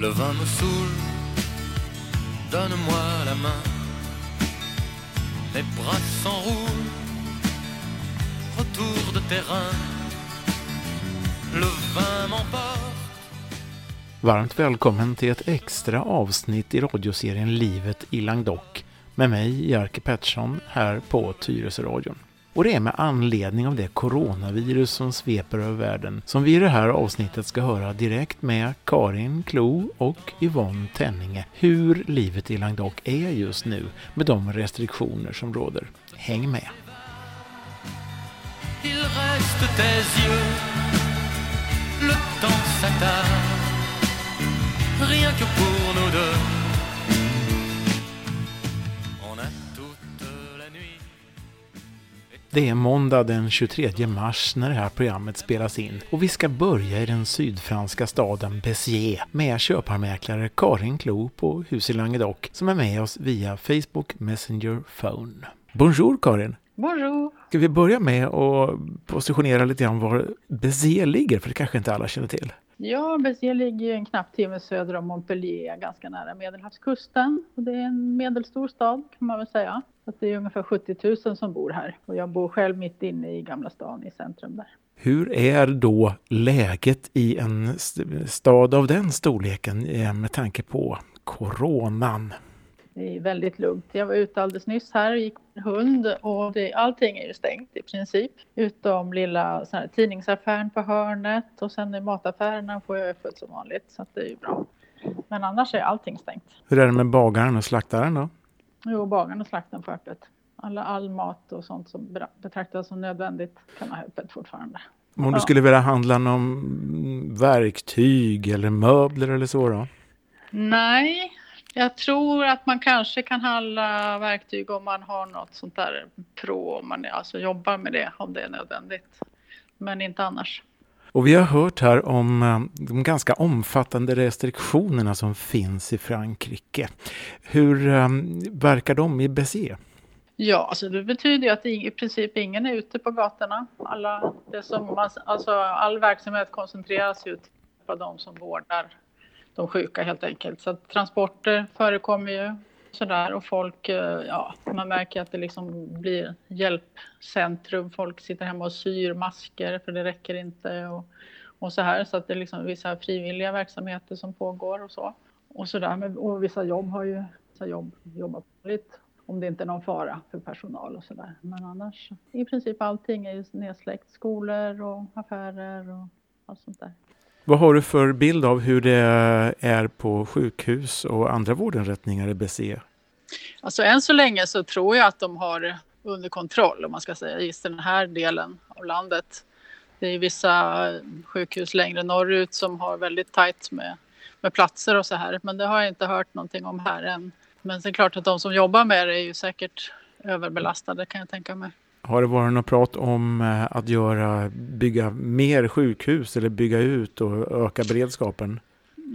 Le vin me saoule, donne-moi la main. Les bras s'enroulent, retour de terrain. Le vin m'emporte. Varmt välkommen till ett extra avsnitt i radioserien Livet i Langdok med mig, Jerker Pettersson, här på Tyresöradion. Och det är med anledning av det coronavirus som sveper över världen som vi i det här avsnittet ska höra direkt med Karin Klo och Yvonne Tenninge hur livet i Languedoc är just nu med de restriktioner som råder. Häng med! Il reste tes yeux, le temps s'attarde, rien que pour nous deux. Det är måndag den 23 mars när det här programmet spelas in och vi ska börja i den sydfranska staden Béziers med köparmäklare Karin Klo på Hus i Languedoc som är med oss via Facebook Messenger Phone. Bonjour Karin! Bonjour! Ska vi börja med att positionera lite grann var Béziers ligger, för det kanske inte alla känner till. Ja, Béziers ligger en knapp timme söder om Montpellier, ganska nära Medelhavskusten. Och det är en medelstor stad kan man väl säga. Så det är ungefär 70 000 som bor här. Och jag bor själv mitt inne i Gamla stan i centrum där. Hur är då läget i en st- stad av den storleken eh, med tanke på coronan? Det är väldigt lugnt. Jag var ute alldeles nyss här och gick hund och det, allting är ju stängt i princip. Utom lilla här, tidningsaffären på hörnet och sen i mataffärerna får jag öppet som vanligt. Så att det är ju bra. Men annars är allting stängt. Hur är det med bagaren och slaktaren då? Jo, bagaren och slakten får öppet. Alla, all mat och sånt som betraktas som nödvändigt kan ha öppet fortfarande. Om du skulle vilja handla någon verktyg eller möbler eller så då? Nej, jag tror att man kanske kan handla verktyg om man har något sånt där pro, om man alltså jobbar med det om det är nödvändigt. Men inte annars. Och vi har hört här om eh, de ganska omfattande restriktionerna som finns i Frankrike. Hur eh, verkar de i Béziers? Ja, alltså det betyder ju att i princip ingen är ute på gatorna. Alla, det som man, alltså all verksamhet koncentreras ju till de som vårdar de sjuka helt enkelt. Så att transporter förekommer ju sådär och folk, eh, ja, man märker att det liksom blir hjälpcentrum. Folk sitter hemma och syr masker för det räcker inte och, och så här. Så att det är liksom vissa frivilliga verksamheter som pågår och så. Och så där. Men- Och vissa jobb har ju, vissa jobb jobbar på lite om det inte är någon fara för personal och sådär. Men annars, i princip allting är ju nedsläckt. Skolor och affärer och allt sånt där. Vad har du för bild av hur det är på sjukhus och andra vårdinrättningar i BCE? Alltså än så länge så tror jag att de har under kontroll om man ska säga just den här delen av landet. Det är vissa sjukhus längre norrut som har väldigt tajt med, med platser och så här. Men det har jag inte hört någonting om här än. Men det är klart att de som jobbar med det är ju säkert överbelastade kan jag tänka mig. Har det varit något prat om eh, att göra, bygga mer sjukhus eller bygga ut och öka beredskapen?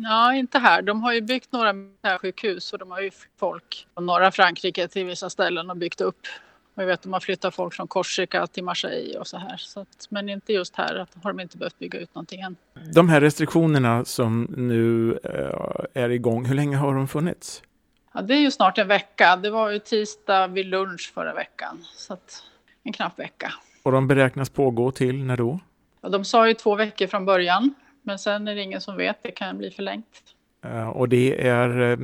Ja, inte här. De har ju byggt några militärsjukhus och de har ju folk från norra Frankrike till vissa ställen och byggt upp. Jag vet de har flyttat folk från Korsika till Marseille och så här. Så att, men inte just här, har de inte behövt bygga ut någonting än. De här restriktionerna som nu eh, är igång, hur länge har de funnits? Ja, det är ju snart en vecka. Det var ju tisdag vid lunch förra veckan. Så att en knapp vecka. Och de beräknas pågå till när då? Och de sa ju två veckor från början. Men sen är det ingen som vet. Det kan bli förlängt. Eh, Och det är, eh,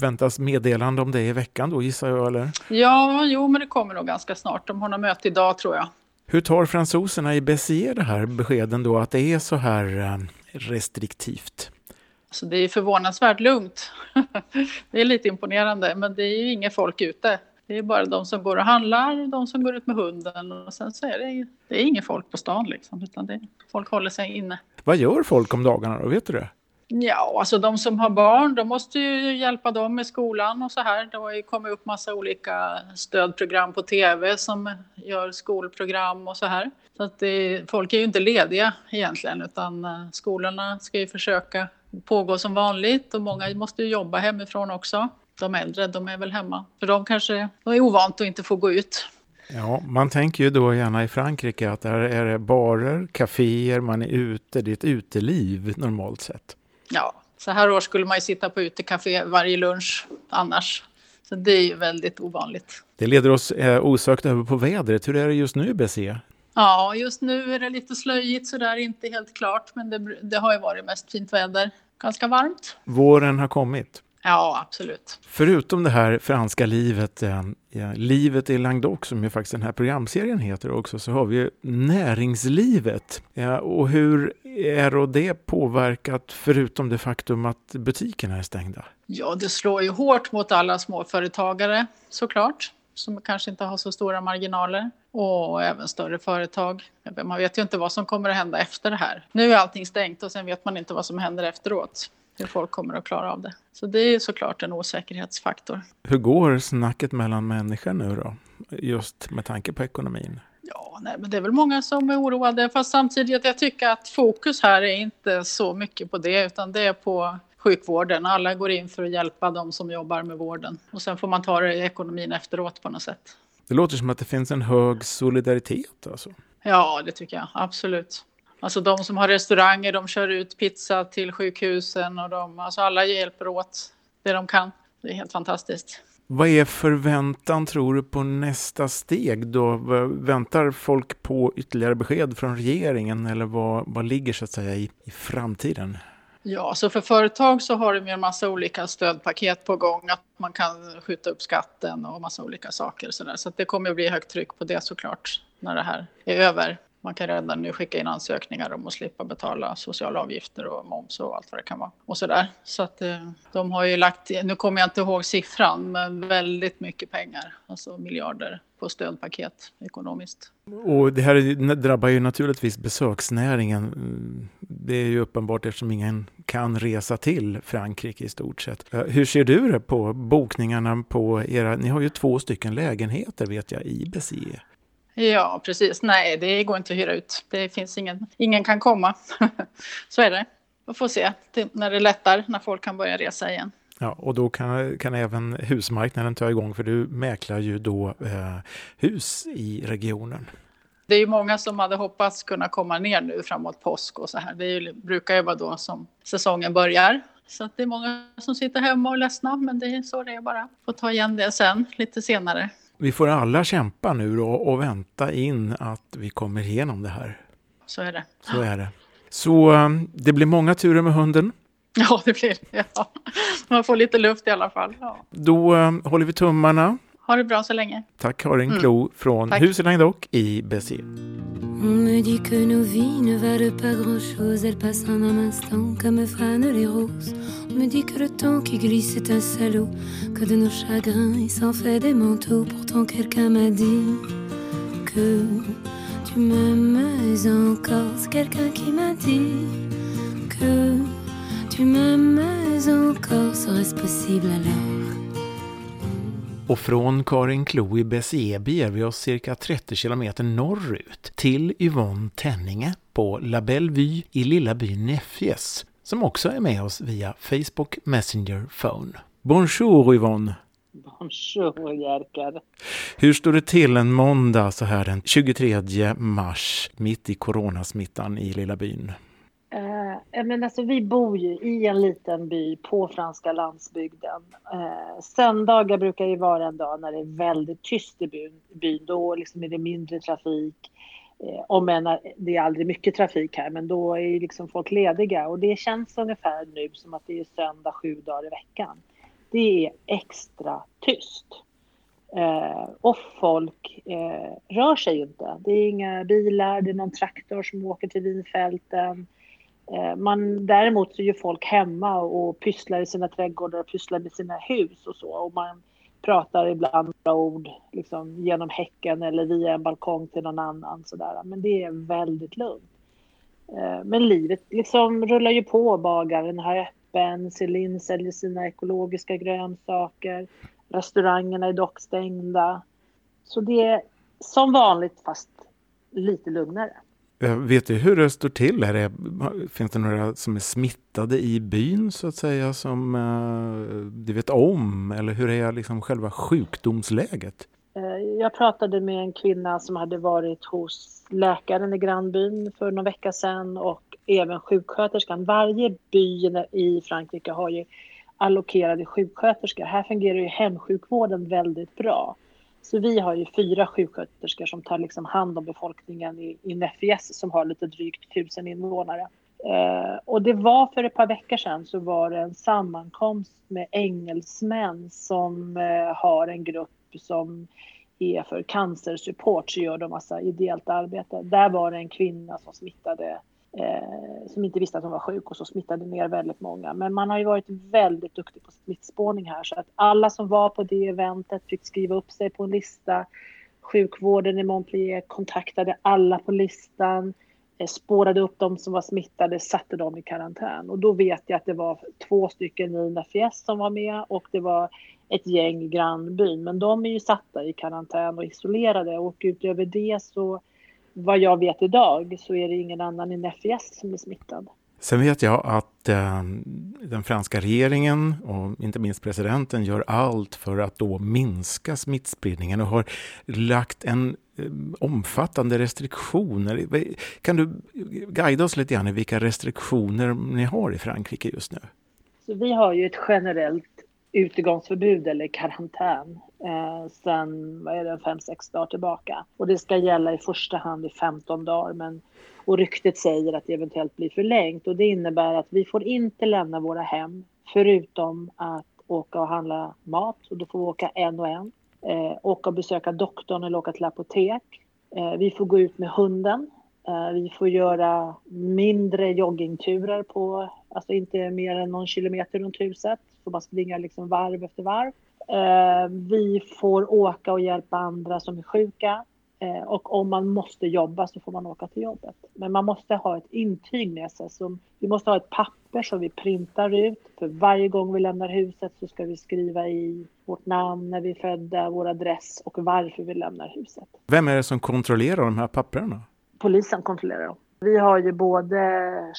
väntas meddelande om det i veckan då gissar jag eller? Ja, jo, men det kommer nog ganska snart. De har något möte idag tror jag. Hur tar fransoserna i Béziers det här beskeden då att det är så här eh, restriktivt? Så det är förvånansvärt lugnt. det är lite imponerande, men det är ju inget folk ute. Det är bara de som går och handlar de som går ut med hunden och sen så är det, det är inget folk på stan liksom, utan det, folk håller sig inne. Vad gör folk om dagarna då, vet du det? Ja, alltså de som har barn, de måste ju hjälpa dem med skolan och så här. Det har ju kommit upp massa olika stödprogram på tv som gör skolprogram och så här. Så att det, folk är ju inte lediga egentligen, utan eh, skolorna ska ju försöka pågå som vanligt och många måste ju jobba hemifrån också. De äldre, de är väl hemma. För de kanske de är ovant att inte få gå ut. Ja, man tänker ju då gärna i Frankrike att där är det barer, kaféer, man är ute, det är ett uteliv normalt sett. Ja, Så här år skulle man ju sitta på utekafé varje lunch annars. Så det är ju väldigt ovanligt. Det leder oss eh, osökt över på vädret. Hur är det just nu BC? Ja, just nu är det lite slöjigt sådär, inte helt klart, men det, det har ju varit mest fint väder. Ganska varmt. Våren har kommit. Ja, absolut. Förutom det här franska livet, eh, ja, livet i Languedoc som ju faktiskt den här programserien heter också, så har vi ju näringslivet. Ja, och hur är då det påverkat förutom det faktum att butikerna är stängda? Ja, det slår ju hårt mot alla småföretagare såklart, som kanske inte har så stora marginaler och även större företag. Man vet ju inte vad som kommer att hända efter det här. Nu är allting stängt och sen vet man inte vad som händer efteråt hur folk kommer att klara av det. Så det är såklart en osäkerhetsfaktor. Hur går snacket mellan människor nu då? Just med tanke på ekonomin? Ja, nej, men det är väl många som är oroade. Fast samtidigt, jag tycker att fokus här är inte så mycket på det, utan det är på sjukvården. Alla går in för att hjälpa de som jobbar med vården. Och sen får man ta det i ekonomin efteråt på något sätt. Det låter som att det finns en hög solidaritet alltså. Ja, det tycker jag absolut. Alltså de som har restauranger, de kör ut pizza till sjukhusen och de, alltså alla hjälper åt det de kan. Det är helt fantastiskt. Vad är förväntan tror du på nästa steg då? Väntar folk på ytterligare besked från regeringen eller vad, vad ligger så att säga i, i framtiden? Ja, så för företag så har de ju en massa olika stödpaket på gång. Att man kan skjuta upp skatten och massa olika saker. Så, där. så det kommer att bli högt tryck på det såklart när det här är över. Man kan redan nu skicka in ansökningar om att slippa betala sociala avgifter och moms och allt vad det kan vara. Och så där. Så att eh, de har ju lagt, nu kommer jag inte ihåg siffran, men väldigt mycket pengar, alltså miljarder på stödpaket ekonomiskt. Och det här drabbar ju naturligtvis besöksnäringen. Det är ju uppenbart eftersom ingen kan resa till Frankrike i stort sett. Eh, hur ser du det på bokningarna på era, ni har ju två stycken lägenheter vet jag i Bessier. Ja, precis. Nej, det går inte att hyra ut. Det finns ingen, ingen kan komma. Så är det. Vi får se när det lättar, när folk kan börja resa igen. Ja, och då kan, kan även husmarknaden ta igång, för du mäklar ju då eh, hus i regionen. Det är ju många som hade hoppats kunna komma ner nu framåt påsk och så här. Det ju, brukar ju vara då som säsongen börjar. Så det är många som sitter hemma och är ledsna, men det är så det är bara. Får ta igen det sen, lite senare. Vi får alla kämpa nu då och vänta in att vi kommer igenom det här. Så är det. Så är det. Så um, det blir många turer med hunden. Ja, det blir det. Ja. Man får lite luft i alla fall. Ja. Då um, håller vi tummarna. Ha det bra så länge. Tack Karin mm. Klo från Huset Languedoc i Béziers. On me dit que nos vies ne valent pas grand-chose, elles passent en un instant comme frânent les roses. On me dit que le temps qui glisse est un salaud, que de nos chagrins il s'en fait des manteaux. Pourtant quelqu'un m'a dit que tu m'aimes encore. C'est quelqu'un qui m'a dit que tu m'aimes encore. Serait-ce possible alors? Och från Karin Klo i Béziers beger vi oss cirka 30 kilometer norrut till Yvonne Tenninge på La Belle Vue i lilla byn Nefjes som också är med oss via Facebook Messenger Phone. Bonjour Yvonne! Bonjour Jerker! Hur står det till en måndag så här den 23 mars mitt i coronasmittan i lilla byn? Eh, men alltså, vi bor ju i en liten by på franska landsbygden. Eh, söndagar brukar ju vara en dag när det är väldigt tyst i byn. byn. Då liksom är det mindre trafik. Eh, om än det är aldrig mycket trafik här, men då är liksom folk lediga. Och det känns ungefär nu som att det är söndag sju dagar i veckan. Det är extra tyst. Eh, och folk eh, rör sig inte. Det är inga bilar, det är någon traktor som åker till vinfälten. Eh, man, däremot så är ju folk hemma och pysslar i sina trädgårdar och pysslar med sina hus och så. Och man pratar ibland ord liksom, genom häcken eller via en balkong till någon annan. Sådär. Men det är väldigt lugnt. Eh, men livet liksom rullar ju på. Bagaren har öppen, Celine säljer sina ekologiska grönsaker. Restaurangerna är dock stängda. Så det är som vanligt fast lite lugnare. Eh, vet du hur det står till? Är det, finns det några som är smittade i byn så att säga som uh, du vet om? Eller hur är liksom själva sjukdomsläget? Eh, jag pratade med en kvinna som hade varit hos läkaren i grannbyn för någon vecka sedan och även sjuksköterskan. Varje by i Frankrike har ju allokerade sjuksköterskor. Här fungerar ju hemsjukvården väldigt bra. Så vi har ju fyra sjuksköterskor som tar liksom hand om befolkningen i, i Nefjes som har lite drygt tusen invånare. Eh, och det var för ett par veckor sedan så var det en sammankomst med engelsmän som eh, har en grupp som är för cancersupport så gör de massa ideellt arbete. Där var det en kvinna som smittade eh, som inte visste att hon var sjuk och så smittade ner väldigt många. Men man har ju varit väldigt duktig på smittspårning här så att alla som var på det eventet fick skriva upp sig på en lista. Sjukvården i Montpellier kontaktade alla på listan, eh, spårade upp de som var smittade, satte dem i karantän. Och då vet jag att det var två stycken Nina Fies som var med och det var ett gäng i grannbyn. Men de är ju satta i karantän och isolerade och utöver det så vad jag vet idag så är det ingen annan än FIS som är smittad. Sen vet jag att eh, den franska regeringen och inte minst presidenten gör allt för att då minska smittspridningen och har lagt en eh, omfattande restriktioner. Kan du guida oss lite grann i vilka restriktioner ni har i Frankrike just nu? Så vi har ju ett generellt utegångsförbud eller karantän eh, sen vad är det, fem, sex dagar tillbaka. Och det ska gälla i första hand i 15 dagar. Men, och ryktet säger att det eventuellt blir förlängt. Och det innebär att vi får inte lämna våra hem förutom att åka och handla mat. Och då får vi åka en och en. Eh, åka och besöka doktorn eller åka till apotek. Eh, vi får gå ut med hunden. Eh, vi får göra mindre joggingturer på, alltså inte mer än någon kilometer runt huset. Får bara springa liksom varv efter varv. Eh, vi får åka och hjälpa andra som är sjuka. Eh, och om man måste jobba så får man åka till jobbet. Men man måste ha ett intyg med sig. Så vi måste ha ett papper som vi printar ut. För varje gång vi lämnar huset så ska vi skriva i vårt namn, när vi är födda, vår adress och varför vi lämnar huset. Vem är det som kontrollerar de här papperna? Polisen kontrollerar dem. Vi har ju både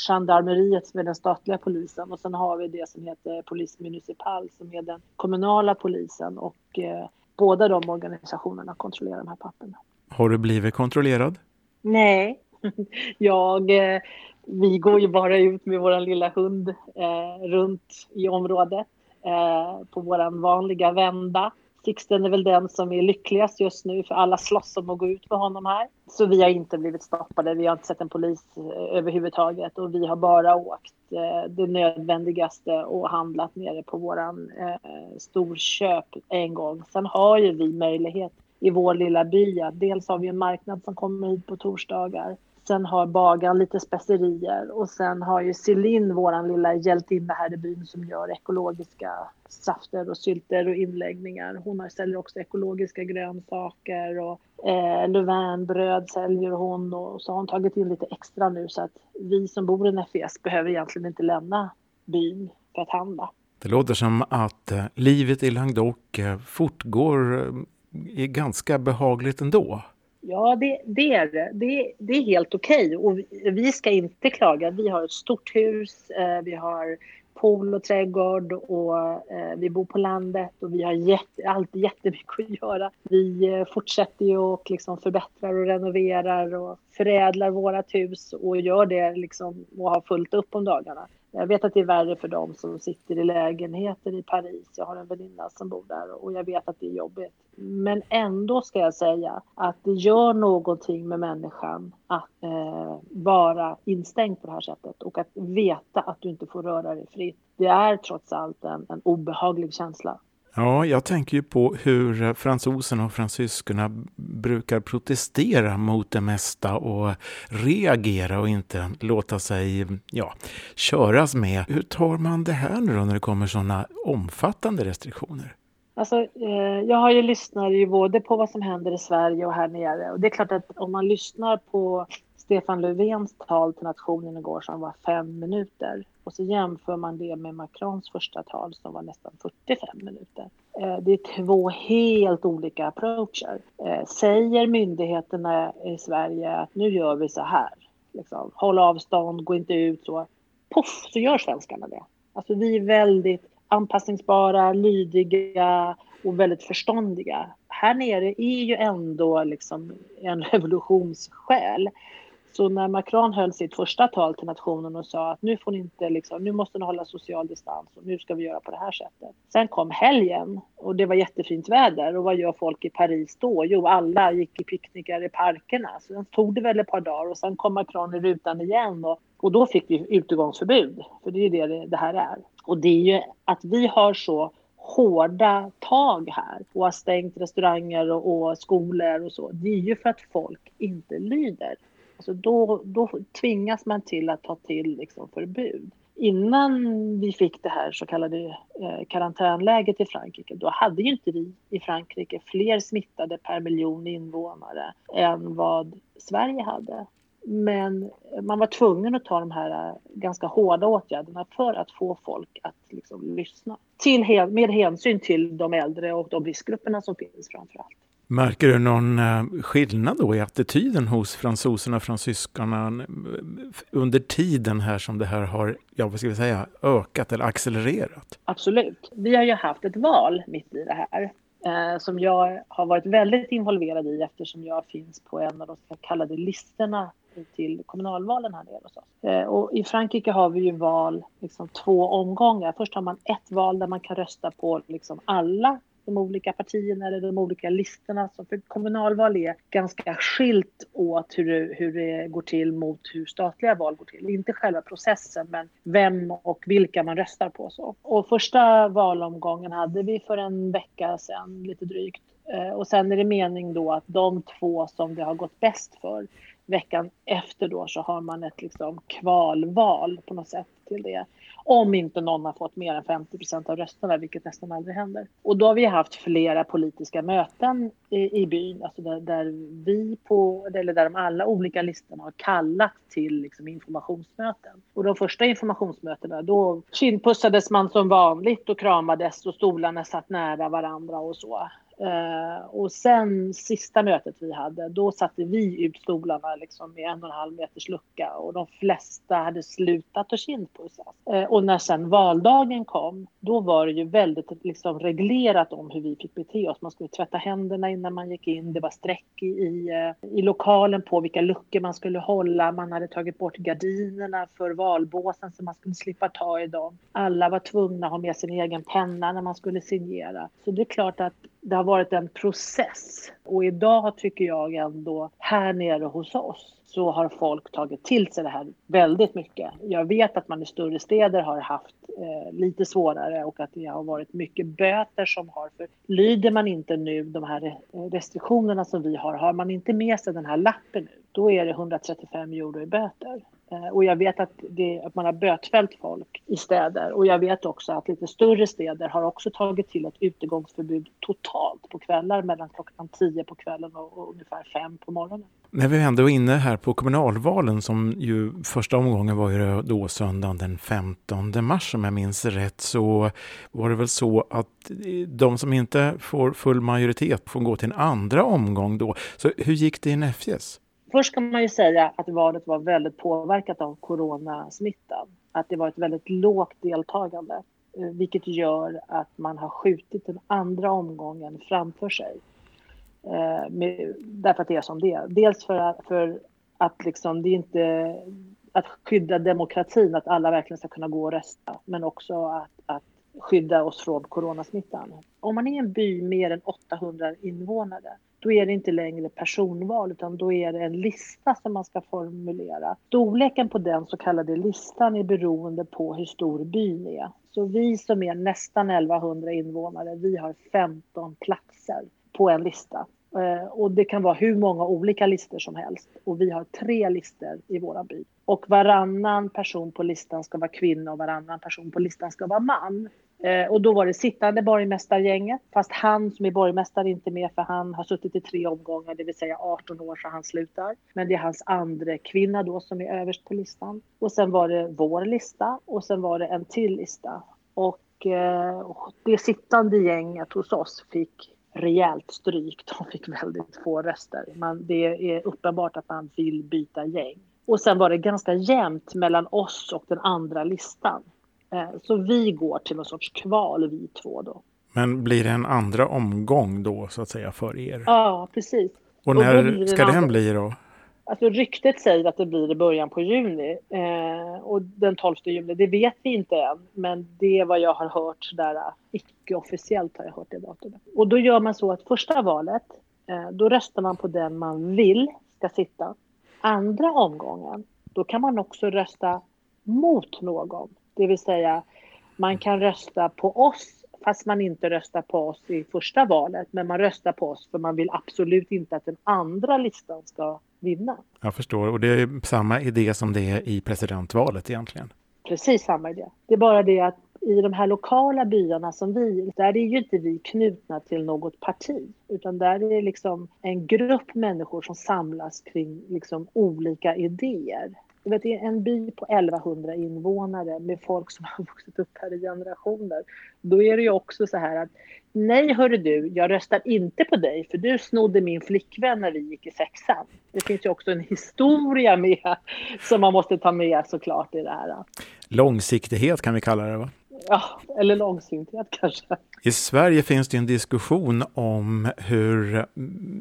gendarmeriet som är den statliga polisen och sen har vi det som heter Polis Municipal som är den kommunala polisen och eh, båda de organisationerna kontrollerar de här papperna. Har du blivit kontrollerad? Nej, jag, eh, vi går ju bara ut med vår lilla hund eh, runt i området eh, på vår vanliga vända Sixten är väl den som är lyckligast just nu för alla slåss om att gå ut med honom här. Så vi har inte blivit stoppade, vi har inte sett en polis eh, överhuvudtaget och vi har bara åkt eh, det nödvändigaste och handlat nere på våran eh, storköp en gång. Sen har ju vi möjlighet i vår lilla by att dels har vi en marknad som kommer hit på torsdagar Sen har bagaren lite specerier och sen har ju Celine, våran lilla hjältinna här i byn som gör ekologiska safter och sylter och inläggningar. Hon har, säljer också ekologiska grönsaker och eh, Löfvenbröd säljer hon och så har hon tagit in lite extra nu så att vi som bor i Nefes behöver egentligen inte lämna byn för att handla. Det låter som att eh, livet i Languedoc eh, fortgår eh, är ganska behagligt ändå. Ja, det, det är det. Det, det är helt okej. Okay. Och vi, vi, ska inte klaga. Vi har ett stort hus, eh, vi har pool och trädgård och eh, vi bor på landet och vi har jätte, alltid jättemycket att göra. Vi eh, fortsätter ju och liksom förbättrar och renoverar och förädlar vårt hus och gör det liksom och har fullt upp om dagarna. Jag vet att det är värre för dem som sitter i lägenheter i Paris. Jag har en väninna som bor där och jag vet att det är jobbigt. Men ändå ska jag säga att det gör någonting med människan att eh, vara instängd på det här sättet och att veta att du inte får röra dig fritt. Det är trots allt en, en obehaglig känsla. Ja, jag tänker ju på hur eh, fransoserna och fransyskorna brukar protestera mot det mesta och reagera och inte låta sig ja, köras med. Hur tar man det här nu då när det kommer sådana omfattande restriktioner? Alltså, eh, jag har ju lyssnat ju både på vad som händer i Sverige och här nere. Och det är klart att om man lyssnar på Stefan Löfvens tal till nationen igår som var fem minuter och så jämför man det med Macrons första tal som var nästan 45 minuter. Eh, det är två helt olika approacher. Eh, säger myndigheterna i Sverige att nu gör vi så här, liksom, håll avstånd, gå inte ut så, poff så gör svenskarna det. Alltså vi är väldigt anpassningsbara, lydiga och väldigt förståndiga. Här nere är ju ändå liksom en revolutionssjäl så när Macron höll sitt första tal till nationen och sa att nu får ni inte liksom, nu måste ni hålla social distans och nu ska vi göra på det här sättet. Sen kom helgen och det var jättefint väder och vad gör folk i Paris då? Jo, alla gick i picknickar i parkerna. Sen tog det väl ett par dagar och sen kom Macron i rutan igen och, och då fick vi utegångsförbud. För det är ju det det här är. Och det är ju att vi har så hårda tag här och har stängt restauranger och, och skolor och så. Det är ju för att folk inte lyder. Alltså då, då tvingas man till att ta till liksom förbud. Innan vi fick det här så kallade eh, karantänläget i Frankrike, då hade ju inte vi i Frankrike fler smittade per miljon invånare än vad Sverige hade. Men man var tvungen att ta de här eh, ganska hårda åtgärderna för att få folk att liksom lyssna. Till, med hänsyn till de äldre och de riskgrupperna som finns framför allt. Märker du någon eh, skillnad då i attityden hos fransoserna och fransyskarna under tiden här som det här har, ja vad ska vi säga, ökat eller accelererat? Absolut. Vi har ju haft ett val mitt i det här eh, som jag har varit väldigt involverad i eftersom jag finns på en av de så kallade listorna till kommunalvalen här nere hos oss. Eh, och I Frankrike har vi ju val liksom två omgångar. Först har man ett val där man kan rösta på liksom alla de olika partierna eller de olika listorna. Så för kommunalval är ganska skilt åt hur det, hur det går till mot hur statliga val går till. Inte själva processen, men vem och vilka man röstar på. Så. Och första valomgången hade vi för en vecka sedan, lite drygt. Eh, och sen är det mening då att de två som det har gått bäst för veckan efter då så har man ett liksom kvalval på något sätt till det. Om inte någon har fått mer än 50 procent av rösterna, vilket nästan aldrig händer. Och då har vi haft flera politiska möten i, i byn, alltså där, där, vi på, eller där de alla olika listorna har kallat till liksom informationsmöten. Och de första informationsmötena, då kindpussades man som vanligt och kramades och stolarna satt nära varandra och så. Uh, och sen sista mötet vi hade, då satte vi ut stolarna liksom med en och en halv meters lucka och de flesta hade slutat att kindpussas. Uh, och när sen valdagen kom, då var det ju väldigt liksom, reglerat om hur vi fick bete oss. Man skulle tvätta händerna innan man gick in, det var streck i, i, uh, i lokalen på vilka luckor man skulle hålla. Man hade tagit bort gardinerna för valbåsen så man skulle slippa ta i dem. Alla var tvungna att ha med sin egen penna när man skulle signera. Så det är klart att det har varit en process. Och idag tycker jag ändå, här nere hos oss, så har folk tagit till sig det här väldigt mycket. Jag vet att man i större städer har haft eh, lite svårare och att det har varit mycket böter som har... För lyder man inte nu de här eh, restriktionerna som vi har, har man inte med sig den här lappen nu, då är det 135 euro i böter. Eh, och jag vet att, det, att man har bötfällt folk i städer och jag vet också att lite större städer har också tagit till ett utegångsförbud totalt på kvällar mellan klockan 10 på kvällen och, och ungefär 5 på morgonen. När vi ändå är inne här på kommunalvalen som ju första omgången var ju då söndagen den 15 mars om jag minns rätt så var det väl så att de som inte får full majoritet får gå till en andra omgång då. Så hur gick det i Näfjes? Först kan man ju säga att valet var väldigt påverkat av coronasmittan. Att det var ett väldigt lågt deltagande, eh, vilket gör att man har skjutit den andra omgången framför sig. Eh, med, därför att det är som det är. Dels för att, för att liksom det är inte att skydda demokratin, att alla verkligen ska kunna gå och rösta, men också att, att skydda oss från coronasmittan. Om man är en by mer än 800 invånare då är det inte längre personval utan då är det en lista som man ska formulera. Storleken på den så kallade listan är beroende på hur stor byn är. Så vi som är nästan 1100 invånare, vi har 15 platser på en lista. Eh, och det kan vara hur många olika listor som helst. Och vi har tre listor i våra by. Och varannan person på listan ska vara kvinna och varannan person på listan ska vara man. Eh, och då var det sittande borgmästargänget, fast han som är borgmästare är inte med för han har suttit i tre omgångar, det vill säga 18 år så han slutar. Men det är hans andra kvinna då som är överst på listan. Och sen var det vår lista och sen var det en till lista. Och eh, det sittande gänget hos oss fick rejält stryk. De fick väldigt få röster. Man, det är uppenbart att man vill byta gäng. Och sen var det ganska jämnt mellan oss och den andra listan. Eh, så vi går till någon sorts kval vi två då. Men blir det en andra omgång då så att säga för er? Ja, precis. Och när och ska den bli då? Alltså ryktet säger att det blir i början på juni eh, och den 12 juni, det vet vi inte än. Men det är vad jag har hört där, icke-officiellt har jag hört det datumet. Och då gör man så att första valet, eh, då röstar man på den man vill ska sitta. Andra omgången, då kan man också rösta mot någon. Det vill säga, man kan rösta på oss fast man inte röstar på oss i första valet. Men man röstar på oss för man vill absolut inte att den andra listan ska vinna. Jag förstår, och det är samma idé som det är i presidentvalet egentligen. Precis samma idé. Det är bara det att i de här lokala byarna som vi, där är ju inte vi knutna till något parti, utan där är det liksom en grupp människor som samlas kring liksom olika idéer du vet, en by på 1100 invånare med folk som har vuxit upp här i generationer. Då är det ju också så här att nej hörru du, jag röstar inte på dig för du snodde min flickvän när vi gick i sexan. Det finns ju också en historia med som man måste ta med såklart i det här. Långsiktighet kan vi kalla det va? Ja, eller långsiktighet kanske. I Sverige finns det en diskussion om hur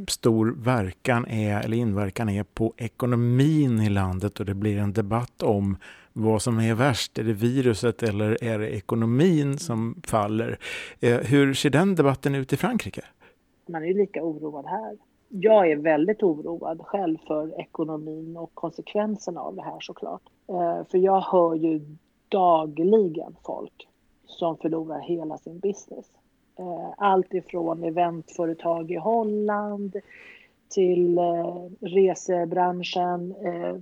stor verkan är, eller inverkan är på ekonomin i landet och det blir en debatt om vad som är värst. Är det viruset eller är det ekonomin som faller? Eh, hur ser den debatten ut i Frankrike? Man är ju lika oroad här. Jag är väldigt oroad själv för ekonomin och konsekvenserna av det här såklart. Eh, för jag hör ju dagligen folk som förlorar hela sin business. Eh, allt ifrån eventföretag i Holland till eh, resebranschen, eh,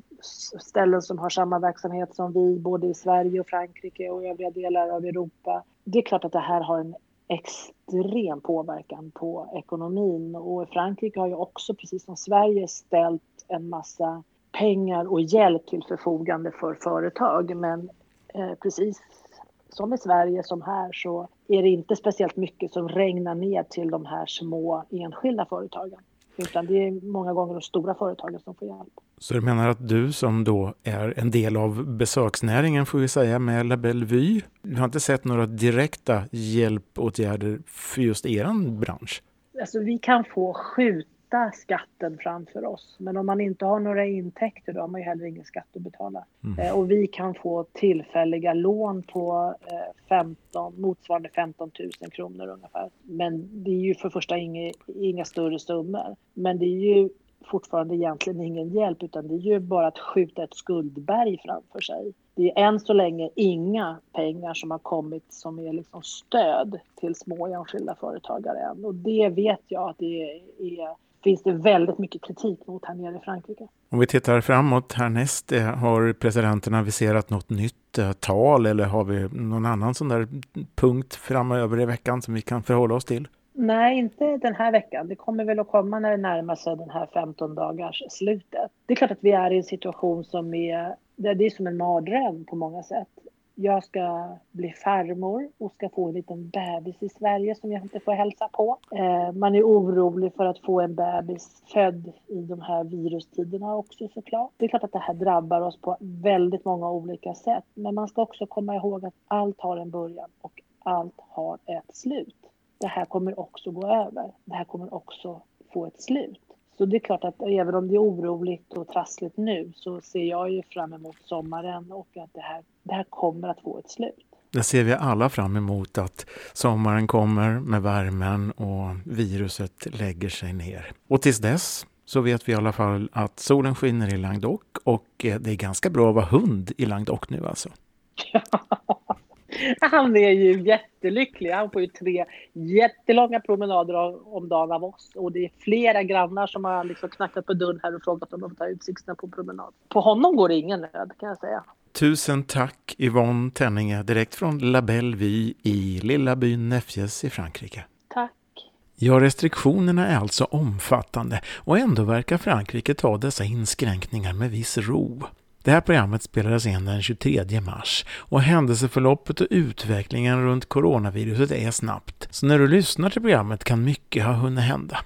ställen som har samma verksamhet som vi, både i Sverige och Frankrike och övriga delar av Europa. Det är klart att det här har en extrem påverkan på ekonomin och Frankrike har ju också, precis som Sverige, ställt en massa pengar och hjälp till förfogande för företag. Men eh, precis som i Sverige som här så är det inte speciellt mycket som regnar ner till de här små enskilda företagen. Utan det är många gånger de stora företagen som får hjälp. Så du menar att du som då är en del av besöksnäringen får vi säga med La Belle Vue, du har inte sett några direkta hjälpåtgärder för just er bransch? Alltså vi kan få skjuta sätta skatten framför oss. Men om man inte har några intäkter då har man ju heller ingen skatt att betala. Mm. Eh, och vi kan få tillfälliga lån på eh, 15, motsvarande 15 000 kronor ungefär. Men det är ju för första inga, inga större summor. Men det är ju fortfarande egentligen ingen hjälp utan det är ju bara att skjuta ett skuldberg framför sig. Det är än så länge inga pengar som har kommit som är liksom stöd till små enskilda företagare än. Och det vet jag att det är finns det väldigt mycket kritik mot här nere i Frankrike. Om vi tittar framåt härnäst, eh, har presidenten aviserat något nytt eh, tal eller har vi någon annan sån där punkt framöver i veckan som vi kan förhålla oss till? Nej, inte den här veckan. Det kommer väl att komma när det närmar sig den här 15 dagars slutet. Det är klart att vi är i en situation som är, det är som en mardröm på många sätt jag ska bli farmor och ska få en liten bebis i Sverige som jag inte får hälsa på. Eh, man är orolig för att få en bebis född i de här virustiderna också såklart. Det är klart att det här drabbar oss på väldigt många olika sätt. Men man ska också komma ihåg att allt har en början och allt har ett slut. Det här kommer också gå över. Det här kommer också få ett slut. Så det är klart att även om det är oroligt och trassligt nu så ser jag ju fram emot sommaren och att det här, det här kommer att få ett slut. Det ser vi alla fram emot att sommaren kommer med värmen och viruset lägger sig ner. Och tills dess så vet vi i alla fall att solen skiner i Languedoc och eh, det är ganska bra att vara hund i Languedoc nu alltså. Han är ju jättelycklig. Han får ju tre jättelånga promenader om dagen av oss. Och det är flera grannar som har liksom knackat på dörren här och frågat om de får ta utsikterna på promenad. På honom går det ingen nöd kan jag säga. Tusen tack Yvonne Tenninge direkt från La Belle Vie i lilla byn Nefjes i Frankrike. Tack. Ja, restriktionerna är alltså omfattande och ändå verkar Frankrike ta dessa inskränkningar med viss ro. Det här programmet spelades in den 23 mars och händelseförloppet och utvecklingen runt coronaviruset är snabbt, så när du lyssnar till programmet kan mycket ha hunnit hända.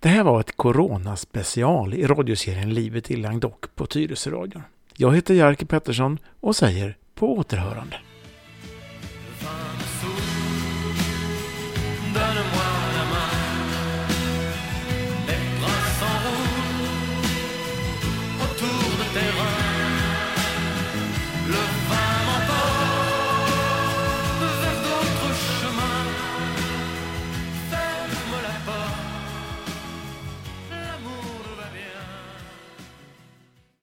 Det här var ett coronaspecial i radioserien Livet i Languedoc på Tyresöradion. Jag heter Jerker Pettersson och säger på återhörande.